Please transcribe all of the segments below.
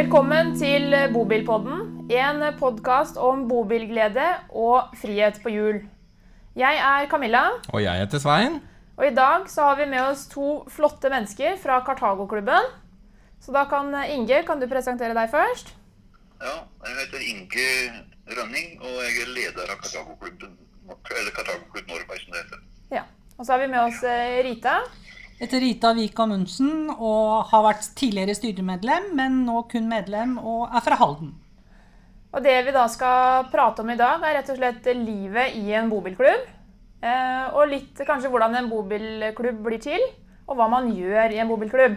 Velkommen til Bobilpodden, en podkast om bobilglede og frihet på hjul. Jeg er Camilla, Og jeg heter Svein. og i dag så har vi med oss to flotte mennesker fra Kartago-klubben. Så da kan Inge, kan du presentere deg først? Ja, jeg heter Inge Rønning, og jeg er leder av Kartago-klubben, eller Kartago-klubb Norge, som det heter. Ja. Og så har vi med oss eh, Rita. Heter Rita Vika Munsen og har vært tidligere styremedlem, men nå kun medlem og er fra Halden. Og det vi da skal prate om i dag, er rett og slett livet i en bobilklubb. Eh, og litt kanskje hvordan en bobilklubb blir til, og hva man gjør i en bobilklubb.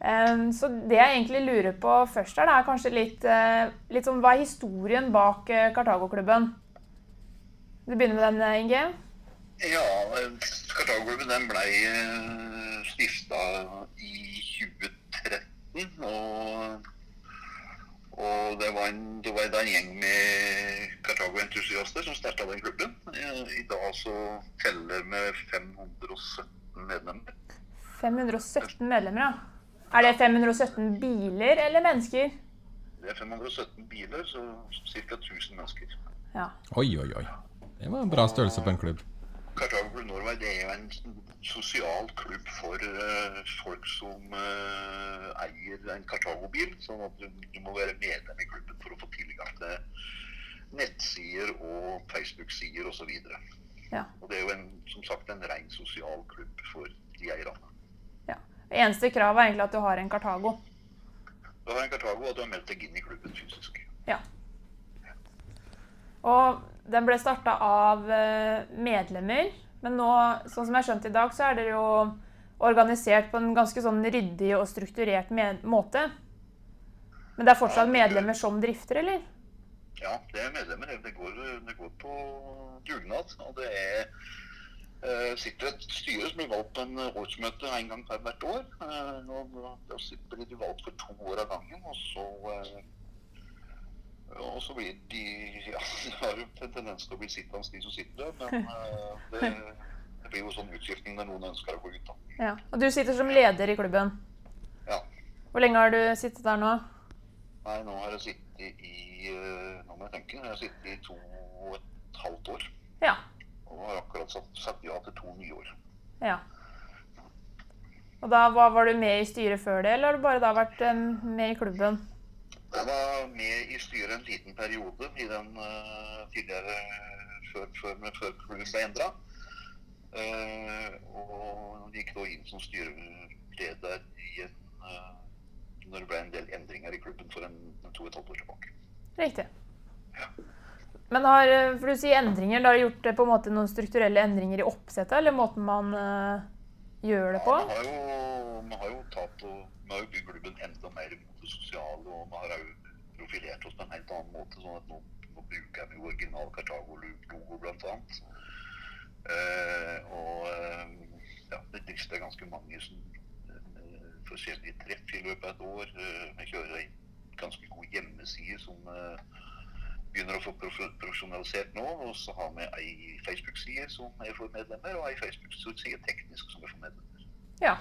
Eh, så det jeg egentlig lurer på først her, er kanskje litt, eh, litt sånn hva er historien bak Kartago-klubben? Du begynner med den, Inge? Ja, eh, Kartago-klubben den ble stifta i 2013, og, og det var en, det var en gjeng med Kartago-entusiaster som starta den klubben. Eh, I dag så teller vi 517 medlemmer. 517 medlemmer, ja. Er det 517 biler eller mennesker? Det er 517 biler, så ca. 1000 mennesker. Ja. Oi, oi, oi. Det var en bra størrelse på en klubb. Kartago Blue Norway det er jo en sosial klubb for uh, folk som uh, eier en Kartago-bil. Sånn at du, du må være medlem i klubben for å få tilgang til nettsider og Facebook-sider osv. Ja. Og det er jo en, som sagt en ren sosial klubb for de eierne. ja. Det eneste kravet er egentlig at du har en Kartago. Du har en Kartago, og du har meldt deg inn i klubben fysisk. Ja. Og den ble starta av eh, medlemmer, men nå, sånn som jeg har skjønt i dag, så er dere jo organisert på en ganske sånn ryddig og strukturert måte. Men det er fortsatt medlemmer som drifter, eller? Ja, det er medlemmer. Det går, det går på dugnad. Og det er eh, sitter et styre som blir valgt på en årsmøte en gang per hvert år. Eh, nå, da blir de valgt for to år av gangen, og så eh, og så blir de Ja, de har jo en tendens til å bli sittende, de som sitter der. Men eh, det, det blir jo sånn utskiftning når noen ønsker å gå ut. da. Ja. Og du sitter som leder i klubben. Ja. Hvor lenge har du sittet der nå? Nei, nå har jeg sittet i eh, Nå må jeg tenke. Jeg har sittet i to og et halvt år. Ja. Og har akkurat satt, satt ja til to nye år. ja. Og da var, var du med i styret før det, eller har du bare da vært eh, med i klubben? Jeg var med i styret en liten periode i den uh, tidligere før, før, før klubben ble endra. og gikk da inn som styreleder i en, eh, når det ble en del endringer i klubben for en, en to og et halvt år tilbake. Riktig. Men har, eh, for du sier endringer, da har du gjort eh, på en måte noen strukturelle endringer i oppsettet, eller måten man uh, gjør det på? Ja, vi har jo, har jo tatt og vi har jo bygd klubben enda mer det sosiale, og man har jo profilert oss på en helt annen måte. sånn at nå, nå bruker vi jo original Cartago-logo, annet. Eh, og eh, ja, det drister ganske mange som, eh, forskjellige treff i løpet av et år. Eh, vi kjører en ganske god hjemmeside som eh, begynner å få profesjonalisert nå. Og så har vi ei Facebook-side som er for medlemmer, og ei Facebook-side teknisk som er for medlemmer. Ja.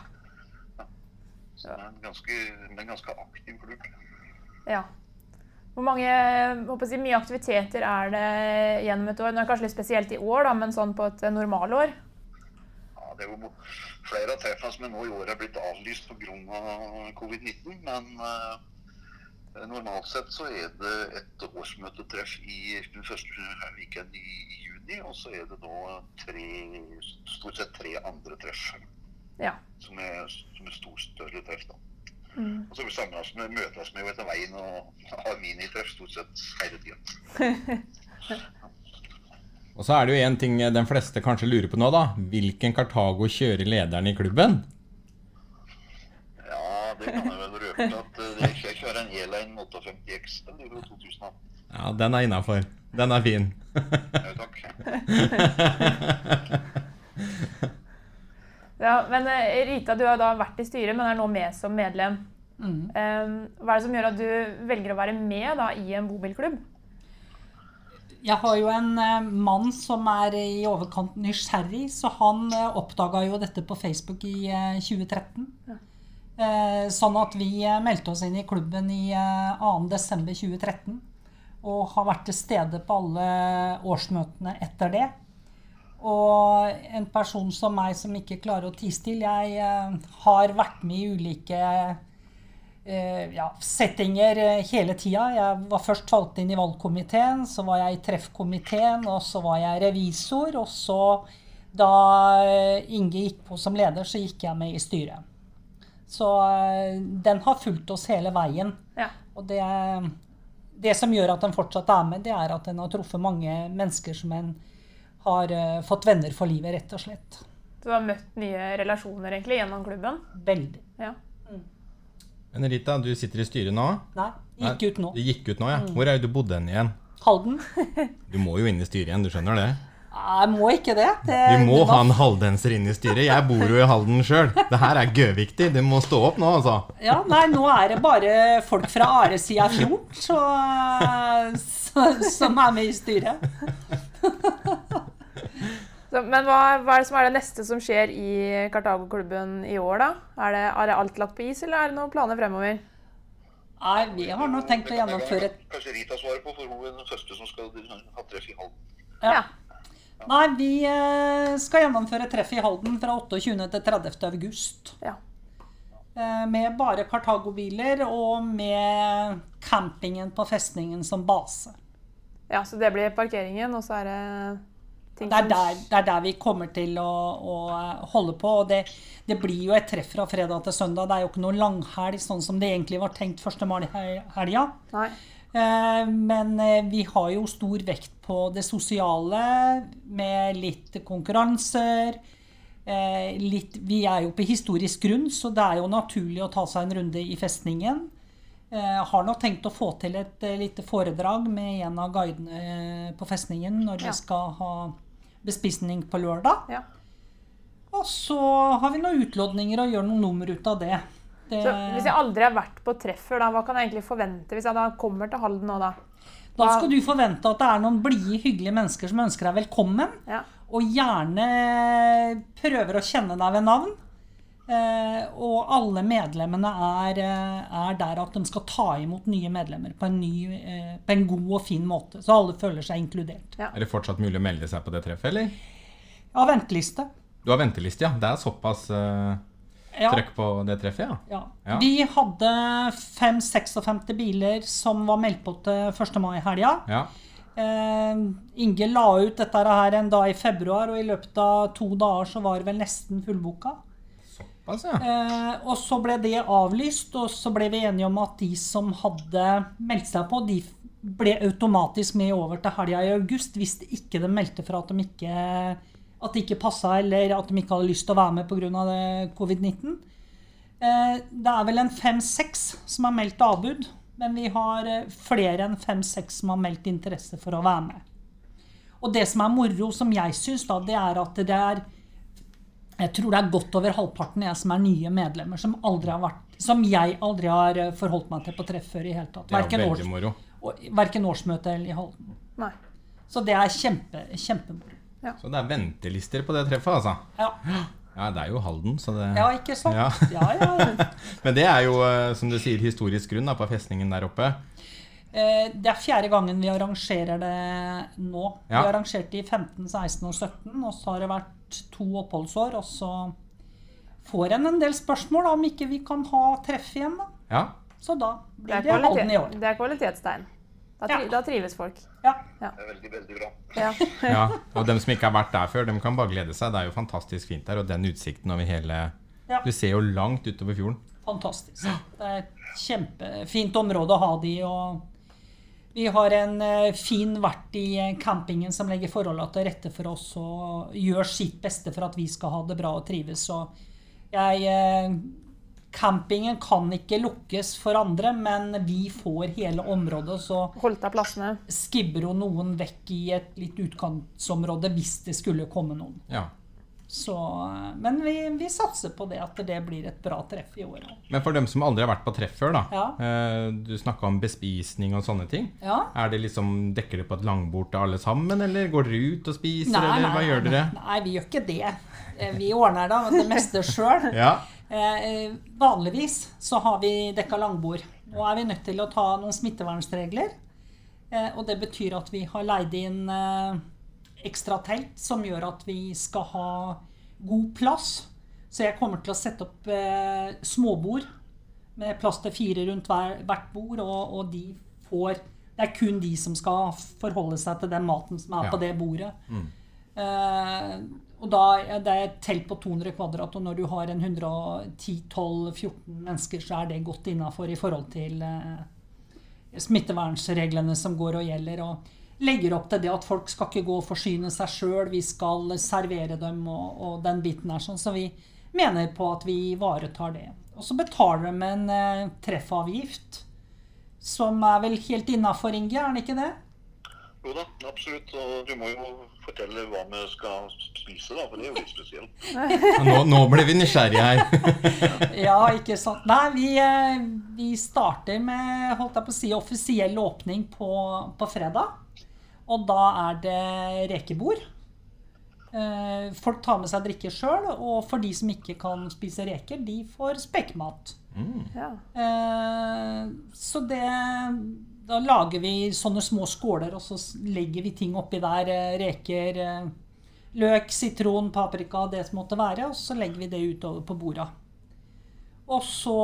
Så det er en ganske, en ganske aktiv klubb. ja. Hvor mange jeg mye aktiviteter er det gjennom et år? Nå er det kanskje litt spesielt i år, da, men sånn på et normalår? Ja, det er jo flere av treffene som nå i år er blitt avlyst pga. covid-19. Men eh, normalt sett så er det et årsmøtetreff i den første weekenden i, i juni. Og så er det da tre, stort sett tre andre treff Ja. som er, som er stor, større treff. da. Mm. Og så samles vi, møtes vi med etter veien og har minitreff stort sett hele tida. Og så er det jo en ting den fleste kanskje lurer på nå, da. Hvilken Kartago kjører lederen i klubben? Ja, det kan jeg vel røpe at uh, jeg kjører en E-Line 58 X. Den jo 2018. Ja, den er innafor. Den er fin. Ja, takk. ja. Men eh, Rita, du har da vært i styret, men er nå med som medlem. Mm. Hva er det som gjør at du velger å være med da, i en bobilklubb? Jeg har jo en eh, mann som er i overkant nysgjerrig, så han eh, oppdaga jo dette på Facebook i eh, 2013. Ja. sånn at vi meldte oss inn i klubben i eh, 2.12.2013. Og har vært til stede på alle årsmøtene etter det. Og en person som meg som ikke klarer å tie stille, jeg eh, har vært med i ulike eh, ja, settinger eh, hele tida. Jeg var først valgt inn i valgkomiteen, så var jeg i treffkomiteen, og så var jeg revisor. Og så, da eh, Inge gikk på som leder, så gikk jeg med i styret. Så den har fulgt oss hele veien. Ja. Og det, det som gjør at den fortsatt er med, det er at den har truffet mange mennesker som en har eh, fått venner for livet, rett og slett. Du har møtt nye relasjoner egentlig gjennom klubben. Veldig. Ja. Men Rita, du sitter i styret nå. Nei, gikk ut nå. Du gikk ut nå, ja. Hvor er det du bodde hen igjen? Halden? Du må jo inn i styret igjen, du skjønner det? Jeg må ikke det. det Vi må det ha en haldenser inn i styret. Jeg bor jo i Halden sjøl. Det her er gøviktig. Det må stå opp nå, altså. Ja, nei, nå er det bare folk fra Aresida fjord så, så, som er med i styret. Så, men hva, hva er det som er det neste som skjer i Kartago-klubben i år, da? Er det, er det alt lagt på is, eller er det noen planer fremover? Nei, vi har nå tenkt å gjennomføre et Kanskje Rita svarer på, for hun er den første som skal ha treff i Halden. ja. Nei, vi eh, skal gjennomføre treff i Halden fra 28. til 30. august. Ja. Eh, Med bare Kartago-biler og med campingen på festningen som base. ja, så det blir parkeringen, og så er det Det er der, det er der vi kommer til å, å eh, holde på. Og det, det blir jo et treff fra fredag til søndag. Det er jo ikke noe langhelg sånn som det egentlig var tenkt 1. mai-helga. Eh, Men eh, vi har jo stor vekt på det sosiale med litt konkurranser. eh, Litt, vi er jo på historisk grunn, så det er jo naturlig å ta seg en runde i festningen. Eh, har nok tenkt å få til et lite foredrag med en av guidene på festningen når Ja. vi skal ha bespisning på lørdag. Ja. Og så har vi noen utlodninger og gjør noen nummer ut av det. det Så hvis jeg aldri har vært på treffer, da, hva kan jeg egentlig forvente hvis jeg da kommer til Halden nå, da? Da skal du forvente at det er noen blide, hyggelige mennesker som ønsker deg velkommen. Ja. Og gjerne prøver å kjenne deg ved navn. Eh, og alle medlemmene er, eh, er der at de skal ta imot nye medlemmer på en, ny, eh, på en god og fin måte. Så alle føler seg inkludert. Er det fortsatt mulig å melde seg på det treffet, eller? Ja, venteliste. Du har venteliste, ja. Det er såpass uh, Ja, trøkk på det treffet, ja. ja. Ja. Vi hadde 5-56 biler som var meldt på til 1. mai-helga. ja. Eh, Inge la ut dette her en dag i februar, og i løpet av to dager så var det vel nesten fullboka. Ja. Eh, og så ble det avlyst, og så ble vi enige om at de som hadde meldt seg på, de ble automatisk med over til helga i august hvis de ikke meldte fra at de ikke, at ikke passa, eller at de ikke hadde lyst til å være med pga. covid-19. Eh, det er vel en fem-seks som har meldt avbud, men vi har eh, flere enn fem-seks som har meldt interesse for å være med. Og det som er moro, som jeg syns, det er at det er jeg tror det er godt over halvparten jeg som er nye medlemmer, som, aldri har vært, som jeg aldri har eh, forholdt meg til på treff før i hele tatt. Det er Verken, års, verken årsmøte eller i Halden. Nei. Så det er kjempe, kjempemoro. Så det er ventelister på det treffet, altså. Ja. Ja, det er jo Halden, så det ja, ikke sant? Ja. Ja, ja, ja. Men det er jo, eh, som du sier, historisk grunn da, på festningen der oppe. Eh, Det er fjerde gangen vi arrangerer det nå. Vi Ja. har arrangert det i 15, 16 og 17, og så har det vært to oppholdsår. Og så får en en del spørsmål om ikke vi kan ha treff igjen, da. Ja. Så da blir det Halden i år. det er kvalitetstegn. Da, tri, Ja. da trives folk. Ja. Det er veldig, veldig bra. Ja. ja. Og dem som ikke har vært der før, dem kan bare glede seg. Det er jo fantastisk fint der, og den utsikten over hele Ja. Du ser jo langt utover fjorden. Fantastisk. Det er et kjempefint område å ha det i. og Vi har en eh, fin vert i eh, campingen som legger forholdene til rette for oss og gjør sitt beste for at vi skal ha det bra og trives. Så jeg, eh, campingen kan ikke lukkes for andre, men vi får hele området. Så Holdt av plassene. skibber hun noen vekk i et litt utkantsområde hvis det skulle komme noen. Ja. Så, men vi, vi satser på det at det blir et bra treff i år. Men for dem som aldri har vært på treff før, da. Ja. eh, Du snakka om bespisning og sånne ting. Ja. Er det liksom, Dekker det på et langbord til alle sammen, eller går dere ut og spiser, eller hva gjør dere? Nei, nei, vi gjør ikke det. Eh, Vi ordner da det meste sjøl. Ja. Eh, vanligvis så har vi dekka langbord. Nå er vi nødt til å ta noen smittevernregler. Eh, og det betyr at vi har leid inn eh, ekstra telt som gjør at vi skal ha god plass. Så jeg kommer til å sette opp eh, småbord med plass til fire rundt hver, hvert bord, og, og de får Det er kun de som skal forholde seg til den maten som er Ja. på det bordet. Eh, og da er det et telt på 200 kvadrat, og når du har en 110-12-14 mennesker, så er det godt innafor i forhold til eh, smittevernreglene som går og gjelder. Og legger opp til det at folk skal ikke gå og forsyne seg sjøl, vi skal servere dem og, og den biten her. Sånn, så vi mener på at vi ivaretar det. Og så betaler de en eh, treffavgift, som er vel helt innafor, Inge, er den ikke det? Jo da, absolutt. Og du må jo fortelle hva vi skal spise, da, for det er jo litt spesielt. Nå, nå ble vi nysgjerrige her. Ja, ikke sant. Nei, vi, eh, vi starter med holdt jeg på å si, offisiell åpning på, på fredag. Og da er det rekebord. Eh, Folk tar med seg drikke sjøl, og for de som ikke kan spise reker, de får spekemat. Ja. Eh, Så det Da lager vi sånne små skåler, og så legger vi ting oppi der. eh, Reker, løk, sitron, paprika, det som måtte være. Og så legger vi det utover på borda. Og så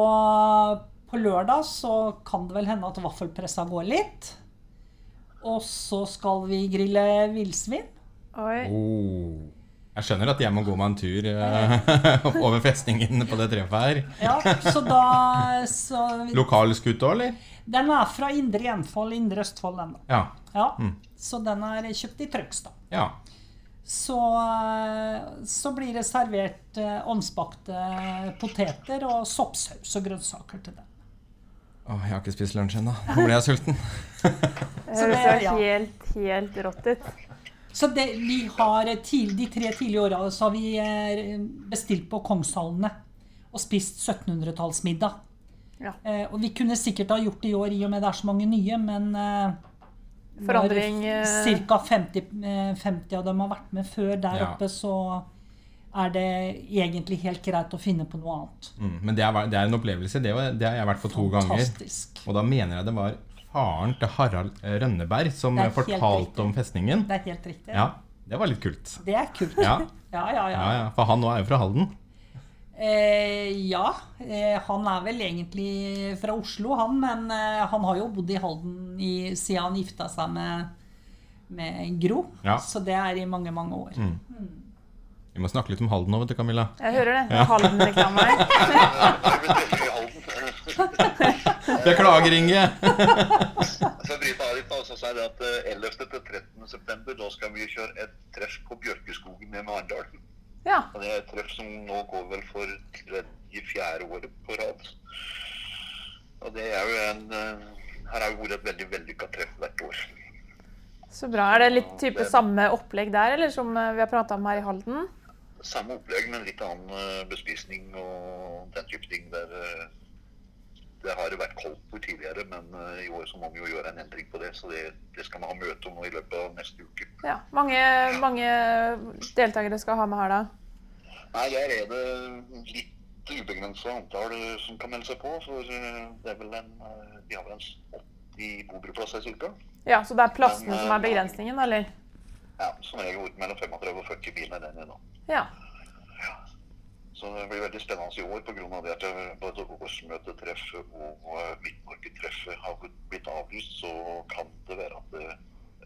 på lørdag så kan det vel hende at vaffelpressa går litt. Og så skal vi grille villsvin. Oh. Jeg skjønner at jeg må gå meg en tur uh, over festningen på det treffet her. Ja, så da så, Lokalskutt òg, eller? Den er fra Indre Gjenfold, Indre Østfold, den. da. Ja. Ja, Så den er kjøpt i Trøgstad. ja. Så, eh, så blir det servert eh, ovnsbakte poteter og soppsaus og grønnsaker til den. Åh, jeg har ikke spist lunsj ennå. Nå ble jeg sulten. Så det- høres ja. helt, helt rått ut. Så det, vi har til, De tre tidlige åra så har vi eh, bestilt på Kongshallene og spist 1700-tallsmiddag. Ja. Eh, og vi kunne sikkert ha gjort det i år i og med det er så mange nye, men eh, Forandring. Ca. 50, eh, 50 av dem har vært med før der Ja. oppe, så er det egentlig helt greit å finne på noe annet. Mm, men det er, det er en opplevelse. Det, det har jeg vært på to ganger. Fantastisk. Og da mener jeg det var faren til Harald Rønneberg som fortalte om festningen. Det er helt riktig. Ja, det var litt kult. Det er kult. Ja, ja, ja. ja, ja. ja. For han nå er jo fra Halden. Eh, ja. Eh, han er vel egentlig fra Oslo, han, men eh, han har jo bodd i Halden i, siden han gifta seg med, med Gro. Så det er i mange, mange år. Mm. Vi må snakke litt om Halden nå, vet du, Camilla. Jeg hører det. Det er Halden-reklame her. Er. Beklager, Inge! Så bryter jeg litt, da, så sier det at eh, 11. til 13. september da skal vi kjøre et treff på Bjørkeskogen med Arendal. Ja. Og Det er et treff som nå går vel for tredje-fjerde året på rad. Og det er jo en eh, Her har jo vært et veldig vellykka treff hvert år. Så bra. Er det litt type samme opplegg der, eller som eh, vi har prata om her i Halden? Samme opplegg, men litt annen eh, bespisning og den type ting. Der, eh, det har vært koldt på tidligere, men eh, i år så må vi jo gjøre en endring på det. Så det, det skal vi ha møte om nå i løpet av neste uke. Ja. Mange, mange deltakere skal ha med her, da? Nei, der er det litt ubegrensa antall som kan melde seg på. For det er vel en, vi har vel en 80 bobruplasser ca. Ja, Så det er plassene Men, som er begrensningen, eller? Ja, som regel mellom 35 og 40 biler den er Ja. Så det blir veldig spennende i år pga. det at eh, både årsmøtetreffet og eh, Midt-Norge-treffet har blitt avlyst. Så kan det være at det,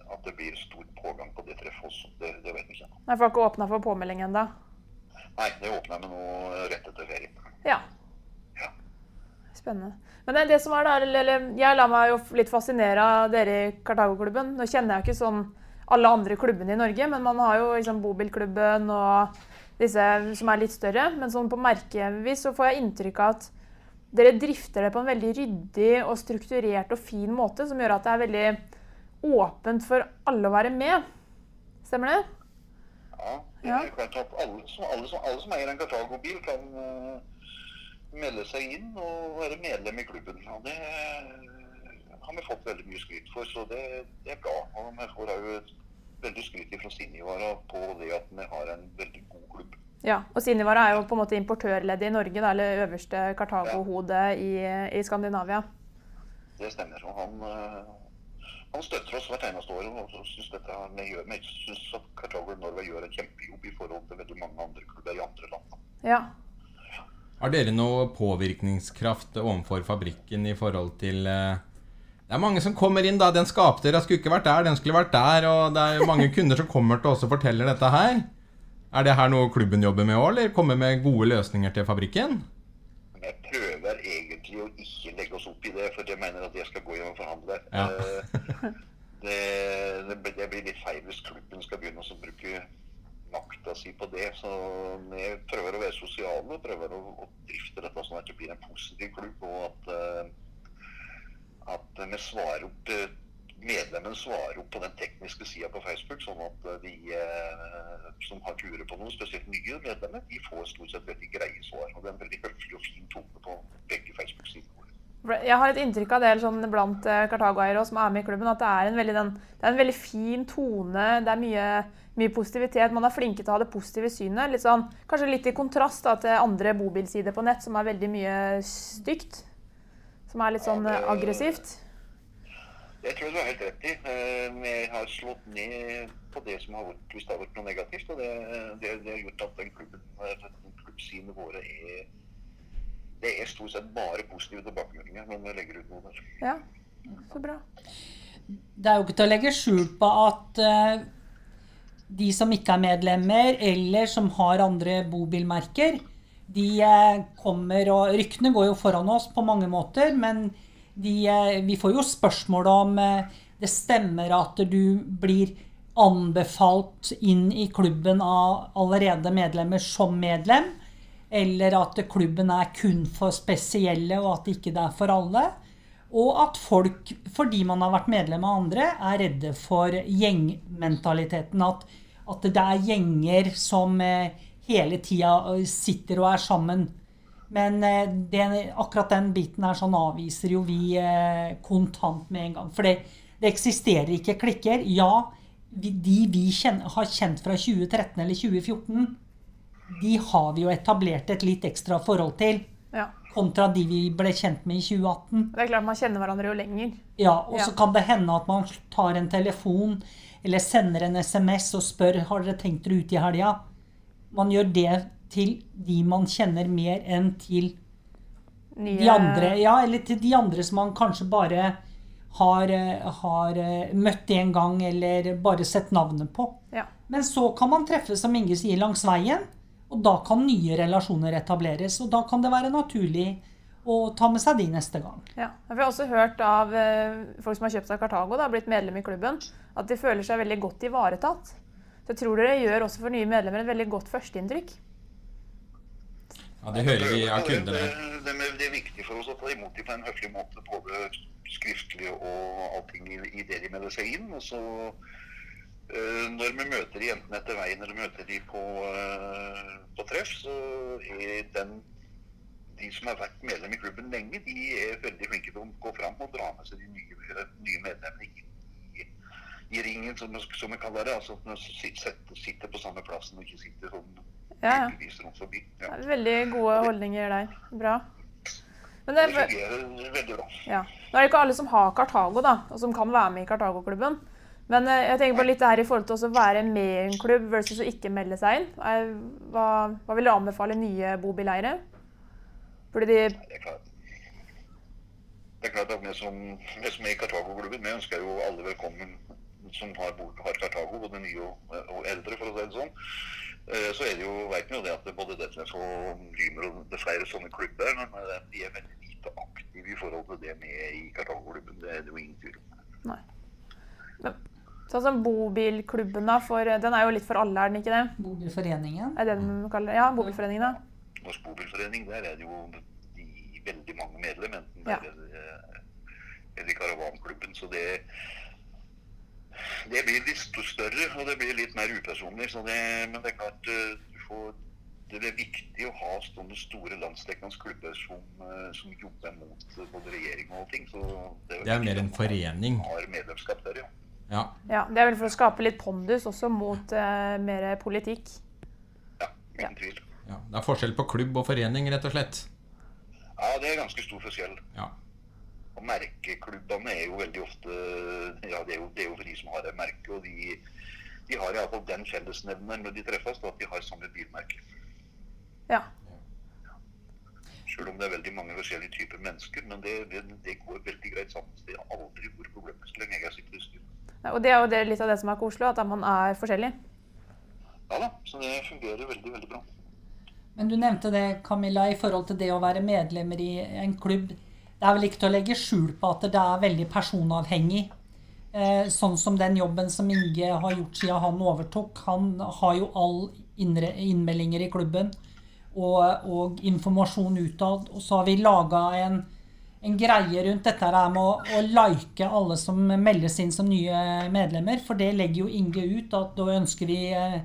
at det blir stor pågang på det treffet også. Det, det vet vi ikke ennå. Har ikke åpna for påmelding ennå? Nei, det åpner vi nå rett etter ferien. Ja. Ja. Spennende. Men det, det som er eller, eller, Jeg lar meg jo litt fascinere av dere i Kartago-klubben. Nå kjenner jeg ikke sånn alle andre klubbene i Norge, men man har jo liksom Bobilklubben og disse som er litt større. Men sånn på merkevis så får jeg inntrykk av at dere drifter det på en veldig ryddig og strukturert og fin måte, som gjør at det er veldig åpent for alle å være med. Stemmer det? Ja, klart at alle, som, alle, som, alle som eier en Cartago-bil, kan uh, melde seg inn og være medlem i klubben. Og det har vi fått veldig mye skryt for, så det, det er bra. Og vi får jo veldig skryt fra Sinivara på det at vi har en veldig god klubb. Ja, og Sinivara er jo på en måte importørleddet i Norge, da, eller øverste Kartago-hode i, i Skandinavia. Det stemmer. Og han, eh, han støtter oss hvert eneste år. Og synes dette, vi synes at Cartago Norway gjør en kjempejobb i forhold til veldig mange andre klubber i andre land. Ja. Har dere noe påvirkningskraft overfor fabrikken i forhold til eh, Det er mange som kommer inn, da. Den skapdøra skulle ikke vært der, den skulle vært der. Og det er mange kunder som kommer til oss og forteller dette her. Er det her noe klubben jobber med òg, eller kommer med gode løsninger til fabrikken? Jeg prøver egentlig å ikke legge oss opp i det, for jeg mener at jeg skal gå hjem og forhandle. Ja. Eh, Det, det, blir- litt feil hvis klubben skal begynne å bruke makta si på det. Så vi prøver å være sosiale og prøver å, å drifte dette sånn at det blir en positiv klubb, og at, eh, at vi svarer opp medlemmene svarer opp på den tekniske sida på Facebook, sånn at eh, de eh, som har turer på noe, spesielt nye medlemmer, de får stort sett veldig greie svar. Og det er en veldig høflig og fin tone på begge Facebook-sidene. Jeg har et inntrykk av det sånn blant kartagoeiere som er med i klubben, at det er en veldig, den, er en veldig fin tone. Det er mye, mye positivitet. Man er flinke til å ha det positive synet. Litt sånn, kanskje litt i kontrast da, til andre bobilsider på nett, som er veldig mye stygt. Som er litt sånn eh, aggressivt. Jeg tror du har helt rett i. Eh, Vi har slått ned på det som har vært, hvis det har vært noe negativt. Og det, det, det har gjort at den klubben, eh, den klubbsidene våre er Det er stort sett bare positive tilbakemeldinger når vi legger ut noe der. Ja, så bra. Det er jo ikke til å legge skjul på at eh, de som ikke er medlemmer, eller som har andre bobilmerker, de eh, kommer og Ryktene går jo foran oss på mange måter, men de, eh, vi får jo spørsmål om eh, det stemmer at du blir anbefalt inn i klubben av allerede medlemmer som medlem, eller at klubben er kun for spesielle, og at det ikke er for alle. Og at folk, fordi man har vært medlem av andre, er redde for gjengmentaliteten. At, at det er gjenger som eh, hele tida sitter og er sammen. Men eh, det, akkurat den biten her sånn avviser jo vi eh, kontant med en gang. For det, det eksisterer ikke klikker. Ja, de vi kjenner, har kjent fra 2013 eller 2014, de har vi jo etablert et litt ekstra forhold til. Ja. Kontra de vi ble kjent med i 2018. Det er klart man kjenner hverandre jo lenger. Ja, og så Ja. kan det hende at man tar en telefon eller sender en SMS og spør har dere tenkt dere ut i helga. Man gjør det til de man kjenner mer enn til Nye, de andre. Ja, eller til de andre som man kanskje bare har, eh, har eh, møtt en gang eller bare sett navnet på. Ja. Men så kan man treffe, som Inge sier, langs veien. Og da kan nye relasjoner etableres. Og da kan det være naturlig å ta med seg de neste gang. Ja. Vi har også hørt av eh, folk som har kjøpt seg Kartago, da, blitt medlem i klubben, at de føler seg veldig godt ivaretatt. Så jeg tror dere gjør også for nye medlemmer et veldig godt førsteinntrykk. Ja, Det hører vi av kundene. det, det, det er viktig for oss å ta imot dem på en høflig måte, både skriftlig og allting i, i det de melder seg inn. Og så eh, når vi møter de enten etter veien eller møter de på, eh, på treff, så er den de som har vært medlem i klubben lenge, de er veldig flinke til å gå fram og dra med seg de nye, nye medlemmene inn i ringen, som, som jeg kaller det. Altså at man sitter, sitter på samme plassen og ikke sitter sånn Ja, forbi. Ja. Veldig gode holdninger der. Bra. Men det, Det fungerer veldig bra. ja. Nå er det ikke alle som har Kartago, da, og som kan være med i Kartago-klubben. Men eh, jeg tenker på litt det her i forhold til å være med i en klubb versus å ikke melde seg inn. Hva, hva vil du anbefale nye bobileiere? Fordi de. Det er klart at vi som, vi som er i Kartago-klubben, vi ønsker jo alle velkommen som har, har Kartago, både nye og, og eldre, for å si det sånn. Eh, Så er det jo, vet vi jo det at det både Detlef og Lymer og det er flere sånne klubber, men eh, de er veldig lite aktive i forhold til det er i Kartago-klubben. Det er det jo ingen tvil om. Nei. Men, sånn som bobilklubben, da, for, den er jo litt for alle, er den ikke det? Bobilforeningen. Er det den de kaller Ja, bobilforeningen, da. Norsk Bobilforening, der er det jo de veldig mange medlemmer, enten Ja. det er, eh, eller i Karavanklubben. Så det Det blir litt større, og det blir litt mer upersonlig. Så det, men det er klart eh, du får, det er viktig å ha sånne store landsdekkende klubber som, eh, som jobber mot både regjering og ting. Så det, Det er mer en forening. Har medlemskap der, ja. Ja. Ja, Det er vel for å skape litt pondus også mot uh, mer politikk. Ja, uten tvil. ja. Det er forskjell på klubb og forening, rett og slett. Ja, det er ganske stor forskjell. Ja. Og merkeklubbene er jo veldig ofte Ja, det er jo, det er jo for de som har et merke, og de, de har iallfall den fellesnevneren når de treffes, at de har samme bilmerke. Ja. Selv om det er veldig mange forskjellige typer mennesker, men det, det, det går veldig greit sammen. Det har aldri vært problemer så lenge jeg har sittet i styret. Ja, Og det er jo det, litt av det som er koselig, at man er forskjellig. Ja da, så det fungerer veldig, veldig bra. Men du nevnte det, Camilla, i forhold til det å være medlemmer i en klubb. Det er vel ikke til å legge skjul på at det er veldig personavhengig. Eh, sånn som den jobben som Inge har gjort siden han overtok. Han har jo all innmeldinger i klubben og, og informasjon utad. Og så har vi laga en, en greie rundt dette her med å, å like alle som meldes inn som nye medlemmer. For det legger jo Inge ut, at da ønsker vi eh,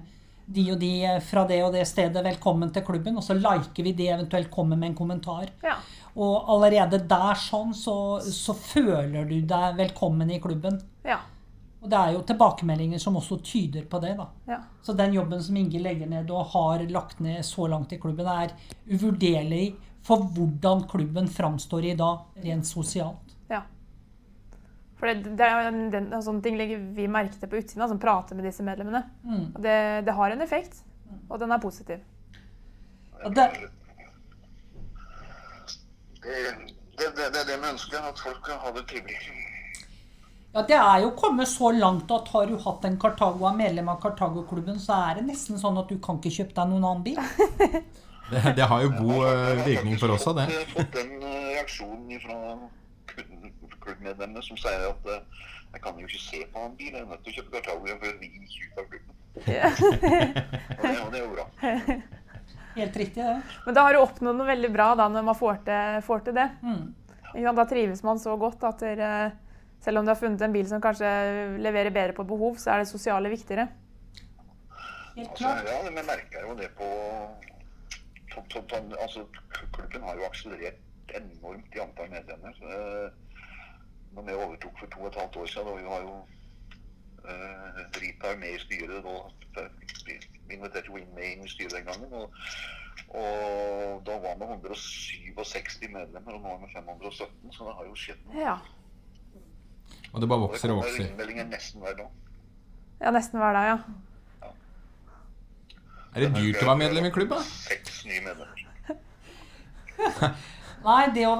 de og de fra det og det stedet velkommen til klubben, og så liker vi de eventuelt kommer med en kommentar. Ja. Og allerede der sånn, så, så føler du deg velkommen i klubben. Ja. Og det er jo tilbakemeldinger som også tyder på det, da. Ja. Så den jobben som Inge legger ned og har lagt ned så langt i klubben, er uvurderlig for hvordan klubben framstår i dag, rent sosialt. ja. For det, det er, den, sånne ting legger vi merke til på utsiden, som prater med disse medlemmene. Mm. Og det, det har en effekt, og den er positiv. Ja, det, Det, det, det, det er det vi ønsker, at folk kan ha det trivelig. ja, det er jo kommet så langt at har du hatt en Cartago er medlem av Cartago-klubben, så er det nesten sånn at du kan ikke kjøpe deg noen annen bil. Det, det har jo god eh, virkning for oss av det. Jeg har fått den eh, reaksjonen fra klubbmedlemmene som sier at eh, jeg kan jo ikke se på en bil, jeg er nødt til å kjøpe Cartago for å ri ut av klubben. Ja. Og det, og det er jo bra. Helt riktig, det. Men da har du oppnådd noe veldig bra da, når man får til, får til det. Mm. Da trives man så godt at der, selv om du har funnet en bil som kanskje leverer bedre på behov, så er det sosiale viktigere. Helt Altså, ja, men merker jo det på to- to- to- altså, Klubben har jo akselerert enormt i antall medlemmer. Eh, Når vi overtok for to og et halvt år siden, da vi var jo eh, Drita er med i styret. Da, vi inviterte jo inn med inn i styret den gangen. Og, og da var vi 167 medlemmer, og nå er vi 517. Så det har jo skjedd noe. Ja. Og det bare vokser og vokser. innmeldinger nesten hver dag. ja, nesten hver dag, ja. Er det dyrt å være medlem i klubb, da? Seks nye medlemmer. Nei, det å,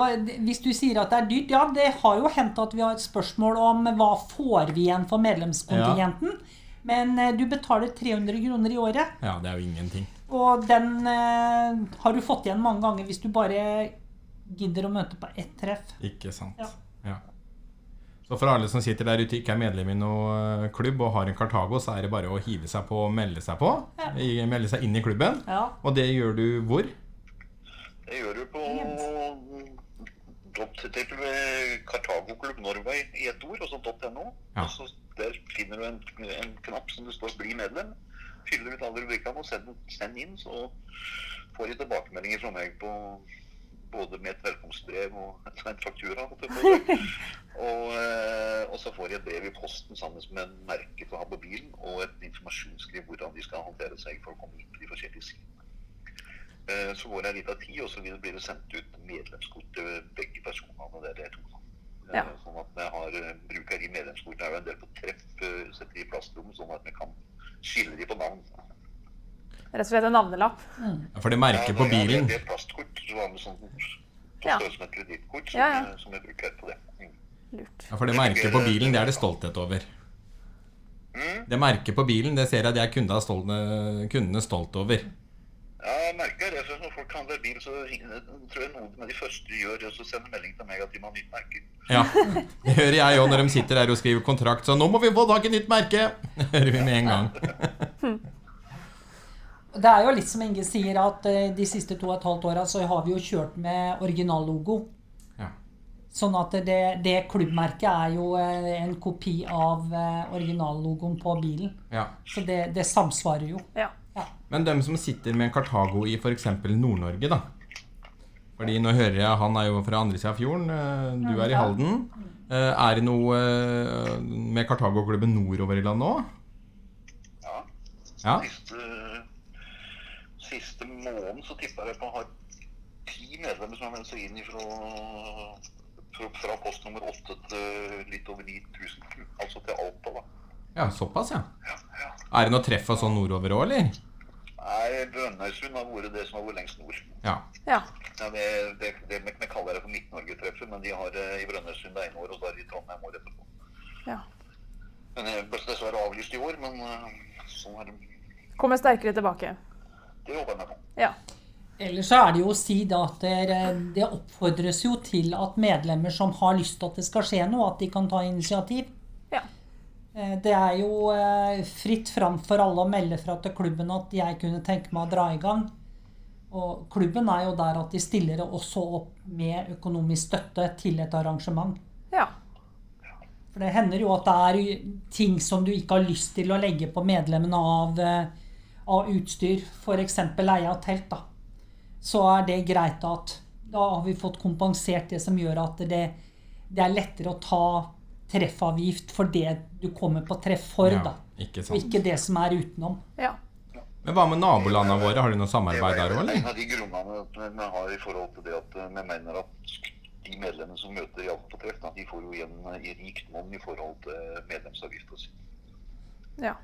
hvis du sier at det er dyrt Ja, det har jo hendt at vi har et spørsmål om hva får vi igjen for medlemskontingenten. Men eh, du betaler 300 kroner i året, Ja, det er jo ingenting. og den eh, har du fått igjen mange ganger hvis du bare gidder å møte på ett treff. Ikke sant. Ja. Ja. Så for alle som sitter der ute ikke er medlem i noe klubb og har en Cartago, så er det bare å hive seg på og melde seg på. Ja. I- Melde seg inn i klubben. Ja. Og det gjør du hvor? Det gjør du på ved Cartago Klubb Norway i ett ord, og så .no. Ja. Og så Der finner du en, en knapp som det står 'bli medlem'. Fyller ut alle rubrikkene og send, send inn, så får de tilbakemeldinger fra meg på både med et velkomstbrev og en faktura. Og, eh, og så får de et brev i posten sammen med en merke til å ha på bilen, og et informasjonsskriv hvordan de skal håndtere seg for å komme inn på de forskjellige sidene. Eh, Så går det en liten tid, og så blir det sendt ut medlemskort til begge personene. der Det er to. Eh, Ja. Sånn at vi har, eh, bruker de medlemskortene er jo en del på treff, eh, setter de i plastrom, sånn at vi kan skille de på navn. Rett og slett en navnelapp. Ja, For det merker på Ja, ja, bilen Det er plastkort, så har vi sånn på Ja. størrelse med et kredittkort som, Ja, ja. eh, som vi bruker på det. Mm. Lurt. Ja, for det merket på bilen, det er det stolthet over. Mm. Det merket på bilen, det ser jeg det er kundene stolt, kundene stolt over. Ja, jeg merker det. Når folk handler bil, så tror jeg noen av de første de gjør, er å sende melding til meg at de må ha nytt merke. Ja, Det hører jeg òg når de sitter der og skriver kontrakt. Så nå må vi få tak i nytt merke! det hører vi med en gang. Det er jo litt som Inge sier, at eh, de siste to og et halvt åra så har vi jo kjørt med originallogo. Ja. Sånn at det, det klubbmerket er jo eh, en kopi av eh, originallogoen på bilen. Ja. Så det, det samsvarer jo. Ja. Ja. Men dem som sitter med Kartago i f.eks. Nord-Norge, da. Fordi nå hører jeg han er jo fra andre sida av fjorden, eh, du er i Halden. Eh, Er det noe eh, med Kartago-klubben nordover i landet òg? Ja. Ja. Siste, siste måneden så tippa jeg på å ha ti medlemmer som har meldt seg inn fra, fra, fra postnummer 8 til litt over 9000. Altså til Alta, da. Ja, såpass, ja. Ja, ja. Er det noe treff av sånn nordover òg, eller? Nei, Brønnøysund har vært det som har vært lengst nord. Ja. ja. Ja, det, det, det, vi kaller det for Midt-Norge-treffet, men de har det i Brønnøysund det ene året, og så er det i Trondheim året etterpå. ja. Men det ble dessverre avlyst i år, men eh, sånn er det. Kommer sterkere tilbake. Det håper jeg meg på. Ja. Ellers så er det jo å si da at det, det oppfordres jo til at medlemmer som har lyst til at det skal skje noe, at de kan ta initiativ. Eh, Det er jo eh, fritt fram for alle å melde fra til klubben at jeg kunne tenke meg å dra i gang. Og klubben er jo der at de stiller også opp med økonomisk støtte til et arrangement. ja. For det hender jo at det er ting som du ikke har lyst til å legge på medlemmene av, eh, av utstyr. F.eks. leie av telt. da. Så er det greit at da har vi fått kompensert det som gjør at det, det er lettere å ta treffavgift for det du kommer på treff for. ja. da. Ikke Og sant. ikke det som er utenom. ja. Men hva med nabolandene våre? Har de noe samarbeid der òg, en av de grunnene vi har i forhold til det at eh, vi mener at de medlemmene som møter Jan på treff, de får jo igjen eh, i rikt monn i forhold til medlemsavgifta si. ja.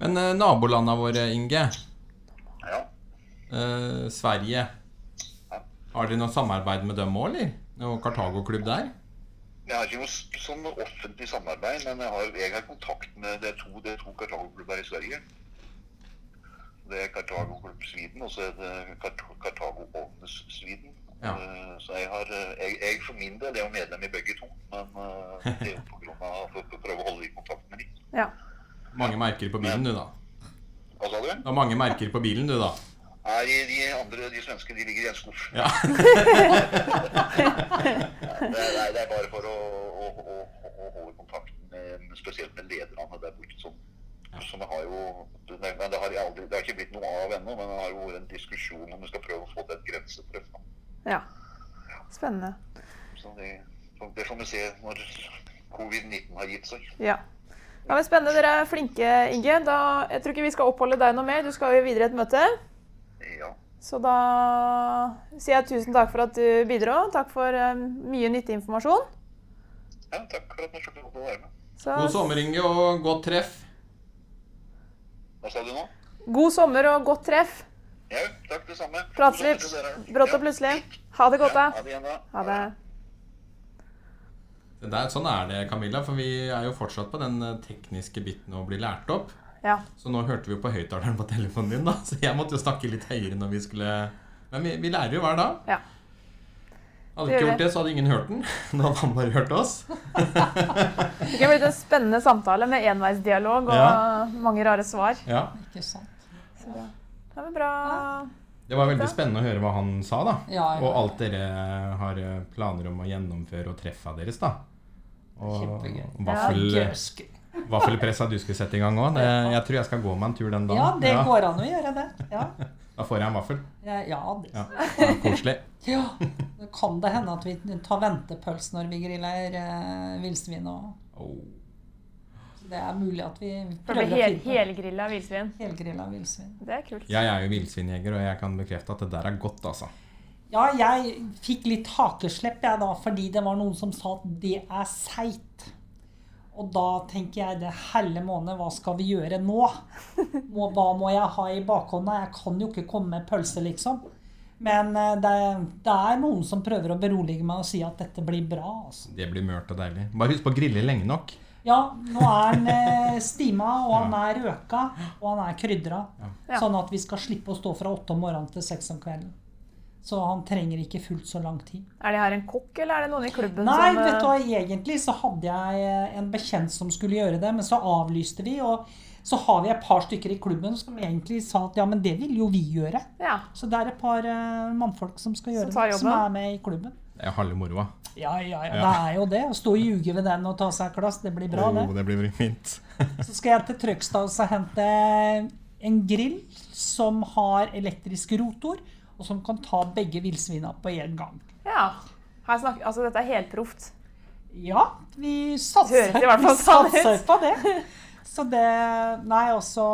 Men eh, nabolandene våre, Inge. Ja. Eh, Sverige. Har dere noe samarbeid med dem òg, eller? Noe Kartago-klubb der? Jeg har ikke noe sånn offentlig samarbeid, men jeg har, jeg har kontakt med det to, det to Kartago-klubber i Sverige. Det er Kartago Klubb Sweden, og så er det Kart Kartago Ovnes Sweden. Ja. Eh, Så jeg, har, eh, jeg, jeg for min del er jo medlem i begge to, men eh, det er jo for å prøve å holde i kontakt med dem. ja. Mange merker på bilen, du, da. Hva sa du? Det har mange merker på bilen, du, da. Nei, de andre, de svenske, de ligger i en skuff. Ja. Det, er, det er bare for å, å, å, å holde kontakten med, spesielt med lederne der borte. Som, som har jo, det, men det har, jeg aldri, det har ikke blitt noe av ennå, men det har jo vært en diskusjon om vi skal prøve å få til et grensetreff. ja. Spennende. Så det, så det får vi se når covid-19 har gitt seg. Ja. ja men spennende. Dere er flinke, Inge. Da, jeg tror ikke vi skal oppholde deg noe mer. Du skal jo videre i et møte. Ja. Så da sier jeg tusen takk for at du bidro. Takk for eh, mye nyttig informasjon. ja, takk for at jeg fikk lov til å være med. Så, God sommer, Inge, og godt treff. Hva sa du nå? god sommer og godt treff. Ja, takk det samme. Prates. Brått og plutselig. Ha det godt, Ja, da. ha det igjen, da. Ha det. Det der, sånn er det, Camilla, for vi er jo fortsatt på den eh, tekniske biten å bli lært opp. Ja. Så nå hørte vi jo på høyttaleren på telefonen din, da. Så jeg måtte jo snakke litt høyere når vi skulle Men vi, vi lærer jo hver dag. ja. Hadde ikke gjort det, så hadde ingen hørt den. Nå hadde han bare hørt oss. Det kunne blitt en spennende samtale med enveisdialog og Ja. mange rare svar. Ja. Ikke sant? Så bra. Ja, men bra. Det var veldig spennende å høre hva han sa, da. Ja. Og alt dere har eh, planer om å gjennomføre og treffa deres, da. Og vaffel. Vaffelpressa du skulle sette i gang òg. Jeg tror jeg skal gå meg en tur den dagen. Ja, det går an å gjøre det. Ja, Da får jeg en vaffel. ja, ja det. Ja, er Koselig. Ja, det kan det hende at vi tar ventepøls når vi griller eh, villsvin. òg. Oh. Det er mulig at vi prøver å hel, finne helgrilla villsvin. helgrilla villsvin. Det er kult. Jeg er jo villsvinjeger, og jeg kan bekrefte at det der er godt, altså. Ja, jeg fikk litt hakeslepp jeg da, fordi det var noen som sa at det er seigt. Og da tenker jeg det helle måned, hva skal vi gjøre nå? Må, hva må jeg ha i bakhånda? Jeg kan jo ikke komme med pølse, liksom. Men eh, det, det er noen som prøver å berolige meg og si at dette blir bra. altså. Det blir mørt og deilig. Bare husk på å grille lenge nok. Ja, nå er den eh, stima, og han er røka, og han er krydra. Ja. Sånn at vi skal slippe å stå fra åtte om morgenen til seks om kvelden. Så han trenger ikke fullt så lang tid. Er det her en kokk, eller er det noen i klubben Nei, som vet du eh, hva, egentlig så hadde jeg eh, en bekjent som skulle gjøre det, men så avlyste vi. Og så har vi et par stykker i klubben som egentlig sa at ja, men det vil jo vi gjøre. Ja. Så det er et par uh, mannfolk som skal gjøre Som det, som er med i klubben. Det er halve moroa. Ja, ja, ja, det er jo det. Å stå og ljuge ved den og ta seg et glass, det blir bra, det. Oh, det blir fint. Så skal jeg til Trøgstad og hente en grill som har elektrisk rotor, og som kan ta begge villsvina på én gang. Ja. Snakker, altså, dette er helproft. Ja, vi satser, vi sånn satser på det. Så det Nei, også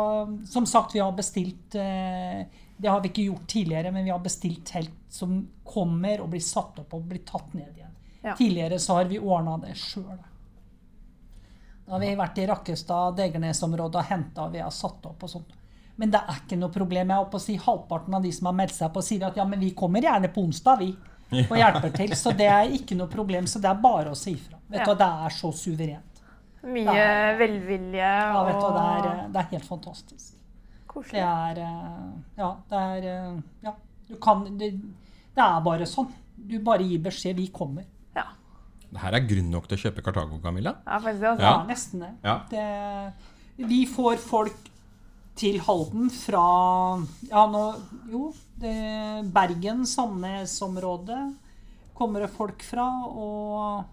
Som sagt, vi har bestilt eh, Det har vi ikke gjort tidligere, men vi har bestilt telt som kommer og blir satt opp og blir tatt ned igjen. Ja. Tidligere så har vi ordna det sjøl. Da har vi vært i Rakkestad, Degernes-området og henta vi har satt opp og sånt. Men det er ikke noe problem. Jeg håper å si Halvparten av de som har meldt seg på, sier at ja, men vi kommer gjerne på onsdag, vi. Og hjelper til. Så det er ikke noe problem. Så det er bare å si ifra. Vet du, Ja. Det er så suverent. Mye er, velvilje Ja, vet du, det, er, eh, det er helt fantastisk. Det er eh, Ja, det er eh, Ja. Du kan det, det er bare sånn. Du bare gir beskjed. Vi kommer. Ja. Det her er grunn nok til å kjøpe Kartago, Camilla. ja, faktisk det. Altså. Ja, Ja. nesten det. Ja. det. Vi får folk til Halden fra Ja, nå Jo, Bergen, Sandnes-området kommer det folk fra. Og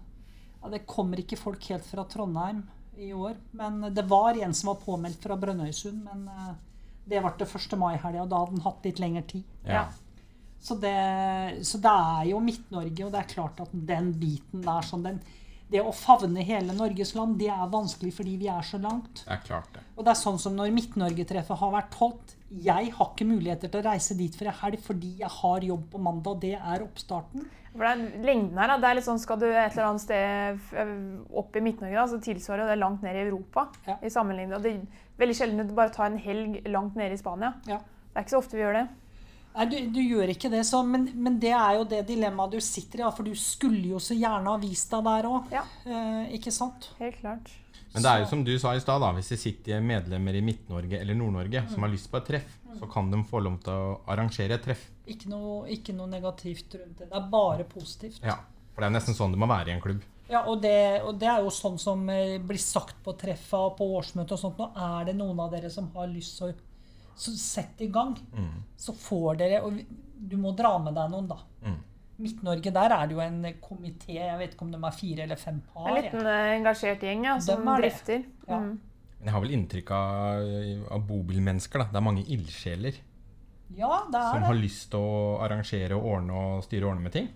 ja, det kommer ikke folk helt fra Trondheim i år. Men det var en som var påmeldt fra Brønnøysund. Men eh, det ble det 1. mai-helga, og da hadde den hatt litt lengre tid. Ja. Så det, så det er jo Midt-Norge, og det er klart at den biten der sånn den, Det å favne hele Norges land, det er vanskelig fordi vi er så langt. Det er klart, det. Og det er sånn som når Midt-Norge-treffet har vært holdt. Jeg har ikke muligheter til å reise dit for en helg fordi jeg har jobb på mandag, det er oppstarten. For det er lengden her, da, det er litt sånn, Skal du et eller annet sted opp i Midt-Norge, så tilsvarer det langt ned i Europa. Ja. i sammenligning. Og det er veldig sjelden du bare tar en helg langt nede i Spania. Ja. Det er ikke så ofte vi gjør det. Nei, du, du gjør ikke det, så, men, men det er jo det dilemmaet du sitter i. ja, For du skulle jo så gjerne ha vist deg der òg. Ja. Eh, ikke sant? Helt klart. Men det er jo som du sa i stad. Hvis det sitter medlemmer i Midt-Norge eller Nord-Norge Mm. som har lyst på et treff, så kan de få lov til å arrangere et treff. Ikke noe, ikke noe negativt rundt det. Det er bare positivt. Ja. For det er nesten sånn det må være i en klubb. Ja, og det, og det er jo sånn som eh, blir sagt på treffa og på årsmøtet og sånt. Nå er det noen av dere som har lyst til å så sett i gang. Så får dere Og du må dra med deg noen, da. Mm. Midt-Norge, der er det jo en komité, jeg vet ikke om de er fire eller fem par. En liten eh, engasjert gjeng ja, som er drifter. Ja. Mm. Men jeg har vel inntrykk av, av bobilmennesker. da. Det er mange ildsjeler Ja, det som er har lyst til å arrangere og ordne og styre og ordne med ting.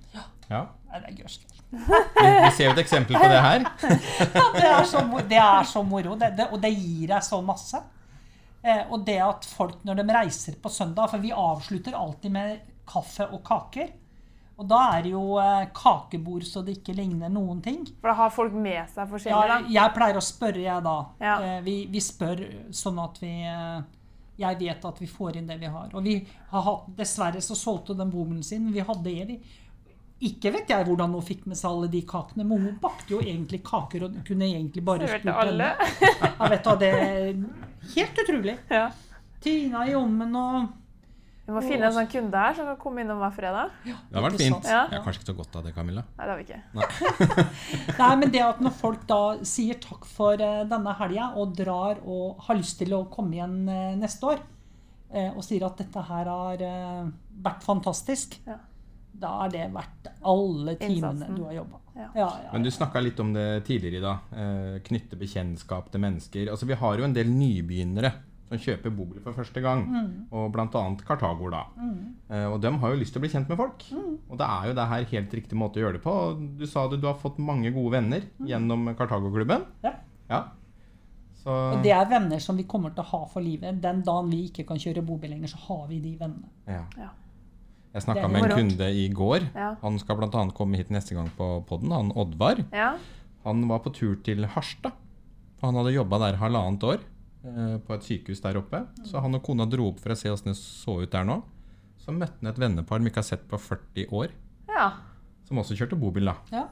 Ja. Nei, det er gørskelig. Vi, vi ser jo et eksempel på det her. Ja, det er så, det er så moro, det, det, og det gir deg så masse. Eh, og det at folk, når de reiser på søndag For vi avslutter alltid med kaffe og kaker. Og da er det jo eh, kakebord så det ikke ligner noen ting. For da har folk med seg Ja, forskjellig. da. jeg pleier å spørre, jeg, da. Ja. Eh, vi, vi spør sånn at vi Jeg vet at vi får inn det vi har. Og vi har hatt Dessverre så solgte den bomulen sin. Vi hadde evig. Ikke vet jeg hvordan hun fikk med seg alle de kakene, men hun bakte jo egentlig kaker og kunne egentlig bare spurt henne. Ja, vet hva, det helt utrolig. Ja. Tina i ommen og Vi må finne en sånn kunde her som kan komme innom hver fredag. Det har vært fint. Ja. Jeg har kanskje ikke så godt av det, Camilla. Nei, det har vi ikke. Nei, men det at når folk da sier takk for eh, denne helga og drar og har lyst til å komme igjen eh, neste år, eh, og sier at dette her har vært fantastisk, Ja. Da er det verdt alle timene Innsatsen. du har jobba. Ja. Ja, ja, Men du snakka litt om det tidligere i dag. Eh, knytte bekjentskap til mennesker. Altså, vi har jo en del nybegynnere som kjøper bobil for første gang. Og bl.a. Kartago. da. Eh, og de har jo lyst til å bli kjent med folk. Og det er jo det her helt riktig måte å gjøre det på. Du sa det, du har fått mange gode venner gjennom Kartago-klubben. Ja. Ja. Så Og det er venner som vi kommer til å ha for livet. Den dagen vi ikke kan kjøre bobil lenger, så har vi de vennene. ja. Jeg Det snakka med en kunde i går. Ja. Han skal bl.a. komme hit neste gang på podden. Han Oddvar. Ja. Han var på tur til Harstad. Han hadde jobba der halvannet år eh, på et sykehus der oppe. Så han og kona dro opp for å se åssen det så ut der nå. Så møtte han et vennepar de ikke har sett på 40 år, ja. som også kjørte bobil. da. Ja.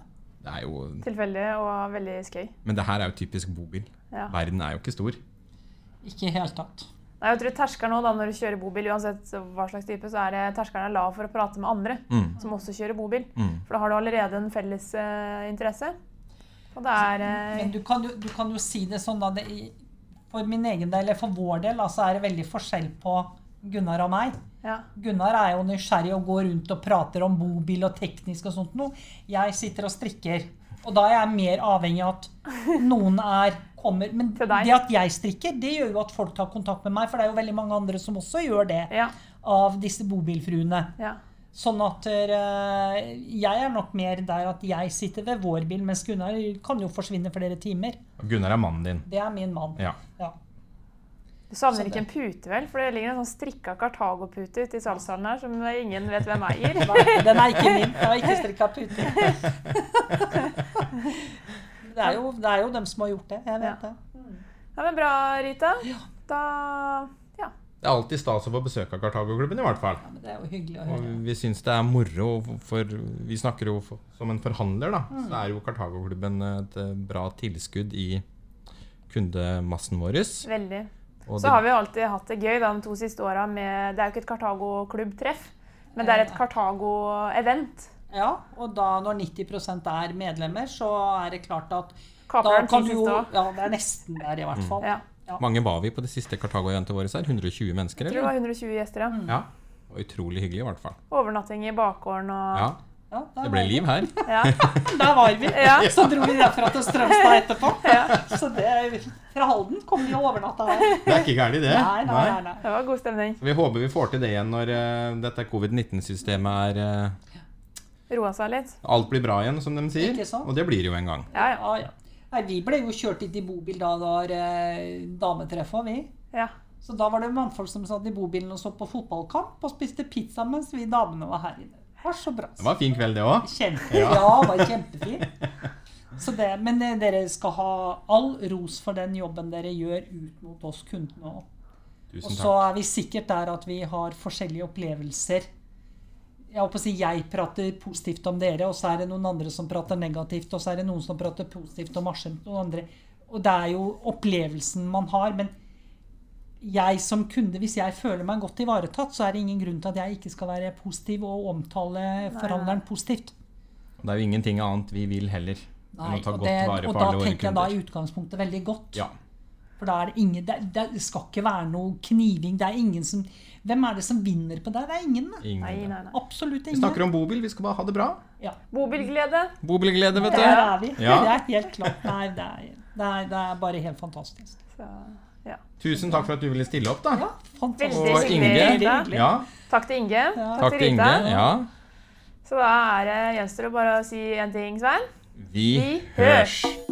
Det er jo, Tilfeldig og veldig skøy. men det her er jo typisk bobil. Ja. Verden er jo ikke stor. Ikke i hele tatt. Nei, jeg tror terskelen nå da, når du kjører bobil, uansett hva slags type, så er det terskelen er lav for å prate med andre Mm. som også kjører bobil. Mm. For da har du allerede en felles uh, interesse. Og det er uh, Men du kan jo, du kan jo si det sånn, da. Det, for min egen del, eller for vår del, altså er det veldig forskjell på Gunnar og meg. Ja. Gunnar er jo nysgjerrig og går rundt og prater om bobil og teknisk og sånt noe. Jeg sitter og strikker. Og da er jeg mer avhengig av at noen er kommer. Men Til deg. det at jeg strikker, det gjør jo at folk tar kontakt med meg. For det er jo veldig mange andre som også gjør det, Ja. av disse bobilfruene. ja. Sånn at uh, jeg er nok mer der at jeg sitter ved vår bil, mens Gunnar kan jo forsvinne flere timer. Og Gunnar er mannen din. Det er min mann. Ja. Ja. Du savner ikke en pute, vel? For det ligger en sånn strikka Kartago-pute ute i salgshallen her som ingen vet hvem eier. Den er ikke min. Jeg har ikke strikka pute. Det er, jo, det er jo dem som har gjort det. Jeg vet det. Ja, men bra, Rita. Da ja. Det er alltid stas å få besøk av Kartago-klubben, i hvert fall. Ja, men det er jo hyggelig å Og høre. vi syns det er moro, for vi snakker jo for, som en forhandler, da. Mm. Så er jo Kartago-klubben et eh, bra tilskudd i kundemassen vår. Veldig. Og Så det- har vi jo alltid hatt det gøy da, de to siste åra med Det er jo ikke et Kartago-klubbtreff, men det er et Kartago-event. Ja, og da når 90% er medlemmer, så er det klart at Kaper da kan du jo. Ja, det er nesten der, i hvert fall. Ja. Mange var vi på det siste Kartago-eventet vårt her? 120 mennesker, Eller? Jeg tror det var 120 gjester, ja. Ja. og utrolig hyggelig, i hvert fall. Overnatting i bakgården og Ja, Ja, Det ble liv her. Ja. Der var vi. Ja. Så dro vi derfra til Strømstad etterpå. Ja. Så det, fra Halden kom vi og overnatta her. Det er ikke gærent, det. Nei, nei, nei. nei. Det var god stemning. Så vi håper vi får til det igjen når uh, dette covid-19-systemet er eh, Roa seg litt. Alt blir bra igjen, som de sier. Ikke sant? Og det blir jo en gang. Ja, ja. Ja, ja. Nei, vi ble jo kjørt hit i bobil da det var eh, dametreffa, vi. ja. Så da var det mannfolk som satt i bobilen og så på fotballkamp og spiste pizza mens vi damene var her inne. Det var så bra. Det var en fin kveld, det òg. Kjempe, ja. det var kjempefint. Så det, men eh, dere skal ha all ros for den jobben dere gjør ut mot oss kundene òg. Og så er vi sikkert der at vi har forskjellige opplevelser. Jeg håper å si jeg prater positivt om dere, og så er det noen andre som prater negativt, og så er det noen som prater positivt om Askim, noen andre. Og det er jo opplevelsen man har. Men jeg som kunde, hvis jeg føler meg godt ivaretatt, så er det ingen grunn til at jeg ikke skal være positiv og omtale forhandleren positivt. Det er jo ingenting annet vi vil heller enn å ta og, godt det, vare på da alle våre tenker jeg da i utgangspunktet veldig godt. Ja. For da er det ingen det, det skal ikke være noe kniving. Det er ingen som Hvem er det som vinner på det? Det er ingen. Ingen. Nei, nei, nei. Absolutt Vi snakker om bobil, vi skal bare ha det bra. ja. Bobilglede. Bobilglede, vet Der er vi. Ja. Det er helt klart. Nei, det er, det er, det er bare helt fantastisk. Så, ja. Tusen takk for at du ville stille opp, da. Ja, fantastisk. Og Inge. Rita. Takk til Inge. takk til Inge. Ja. Så da er det gjenstår det bare å si en ting, Svein. Vi Vi hørs. hørs.